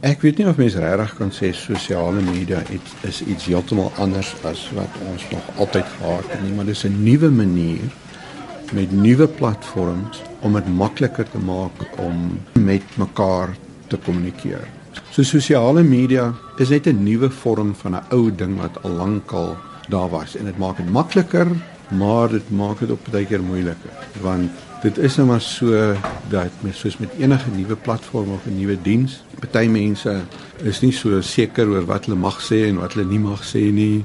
Ek weet nie of mense regtig kan sê sosiale media iets is iets heeltemal anders as wat ons nog altyd gehad het nie, maar dis 'n nuwe manier met nuwe platforms om dit makliker te maak om met mekaar te kommunikeer. So sosiale media is net 'n nuwe vorm van 'n ou ding wat al lankal daar was en dit maak dit makliker, maar dit maak dit ook baie keer moeiliker want dit is nou maar so dat met soos met enige nuwe platform of 'n nuwe diens, party mense is nie so seker oor wat hulle mag sê en wat hulle nie mag sê nie.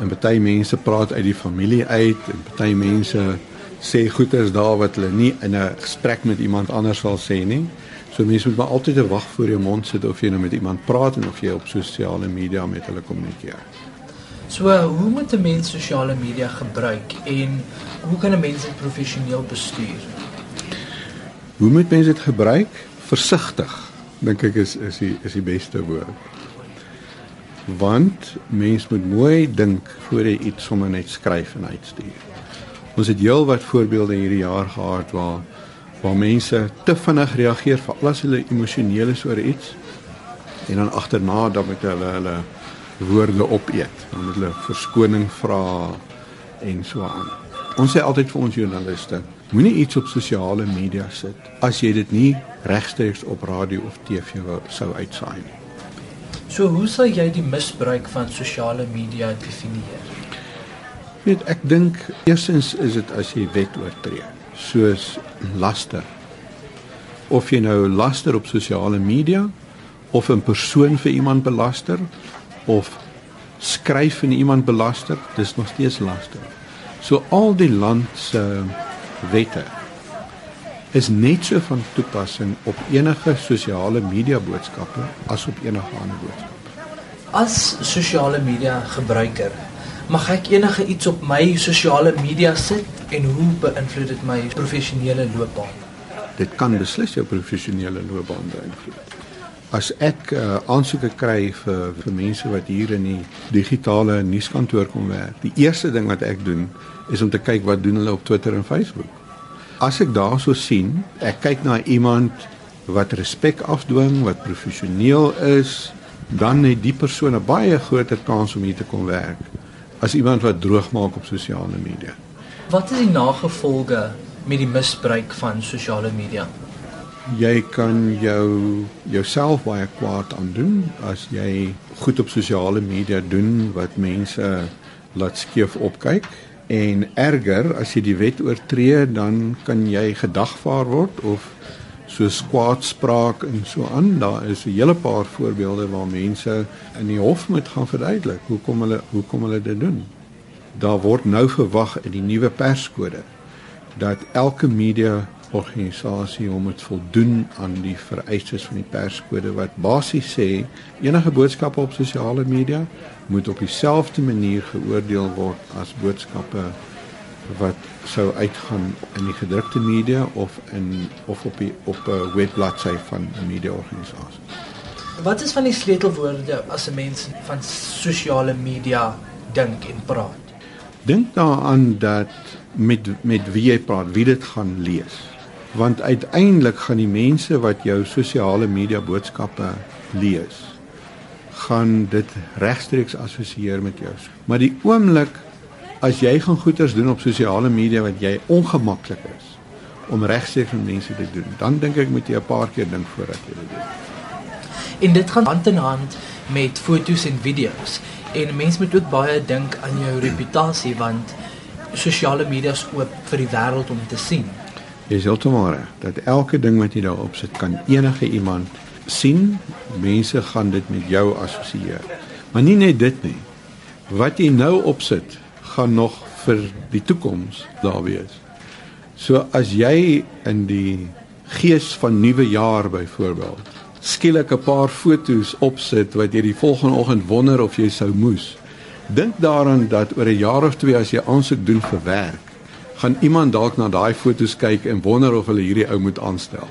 En party mense praat uit die familie uit en party mense sê goeders daar wat hulle nie in 'n gesprek met iemand anders sal sê nie. So mense moet maar altyd 'n wag voor jou mond sit of jy nou met iemand praat en of jy op sosiale media met hulle kommunikeer. So, hoe moet 'n mens sosiale media gebruik en hoe kan 'n mens dit professioneel bestuur? Hoe moet mense dit gebruik? Versigtig, dink ek is is die is die beste woord. Want mens moet mooi dink voor jy iets sommer net skryf en uitstuur. Ons het heelwat voorbeelde hierdie jaar gehad waar waar mense te vinnig reageer vir alles hulle emosioneel is oor iets en dan agterna dan met hulle hulle woorde opeet. Dan moet hulle verskoning vra en so aan. Ons sê altyd vir ons joernaliste, moenie iets op sosiale media sit as jy dit nie regstreeks op radio of TV sou uitsaai nie. So hoe sal jy die misbruik van sosiale media definieer? Weet ek dink eersins is dit as jy wet oortree, soos laster. Of jy nou laster op sosiale media of 'n persoon vir iemand belaster of skryf en iemand belaster, dis nog steeds laster. So al die land se wette is net so van toepassing op enige sosiale media boodskappe as op enige ander boodskap. As sosiale media gebruiker, mag ek enige iets op my sosiale media sit en hoe beïnvloed dit my professionele loopbaan? Dit kan beslis jou professionele loopbaan beïnvloed as ek uh, aansoeke kry vir vir mense wat hier in die digitale nuuskantoor kom werk, die eerste ding wat ek doen is om te kyk wat doen hulle op Twitter en Facebook. As ek daarso sien, ek kyk na iemand wat respek afdwing, wat professioneel is, dan het die persoon 'n baie groter kans om hier te kom werk as iemand wat droog maak op sosiale media. Wat is die nagevolge met die misbruik van sosiale media? Jy kan jou jouself baie kwaad aandoen as jy goed op sosiale media doen wat mense laat skeef opkyk. En erger as jy die wet oortree dan kan jy gedagvaar word of so kwaadspraak en so aan. Daar is 'n hele paar voorbeelde waar mense in die hof moet gaan verduidelik hoekom hulle hoekom hulle dit doen. Daar word nou verwag in die nuwe perskode dat elke media organisasie om dit voldoen aan die vereistes van die perskode wat basies sê enige boodskappe op sosiale media moet op dieselfde manier geoordeel word as boodskappe wat sou uitgaan in die gedrukte media of in of op die op 'n webbladsy van 'n media organisasie. Wat is van die sleutelwoorde as 'n mens van sosiale media dink en praat? Dink daaraan dat met met wie jy praat, wie dit gaan lees want uiteindelik gaan die mense wat jou sosiale media boodskappe lees gaan dit regstreeks assosieer met jou. Maar die oomblik as jy gaan goeders doen op sosiale media wat jy ongemaklik is om regstreeks met mense te doen, dan dink ek moet jy 'n paar keer dink voordat jy dit doen. En dit gaan hand in hand met foto's en video's. En mense moet ook baie dink aan jou reputasie want sosiale media is oop vir die wêreld om te sien. Is heeltemal reg dat elke ding wat jy daarop sit kan enige iemand sien. Mense gaan dit met jou assosieer. Maar nie net dit nie. Wat jy nou opsit gaan nog vir die toekoms daar wees. So as jy in die gees van nuwe jaar byvoorbeeld skielik 'n paar fotos opsit wat jy die volgende oggend wonder of jy sou moes. Dink daaraan dat oor 'n jaar of twee as jy aansoek doen vir werk gaan iemand dalk na daai foto's kyk en wonder of hulle hierdie ou moet aanstel.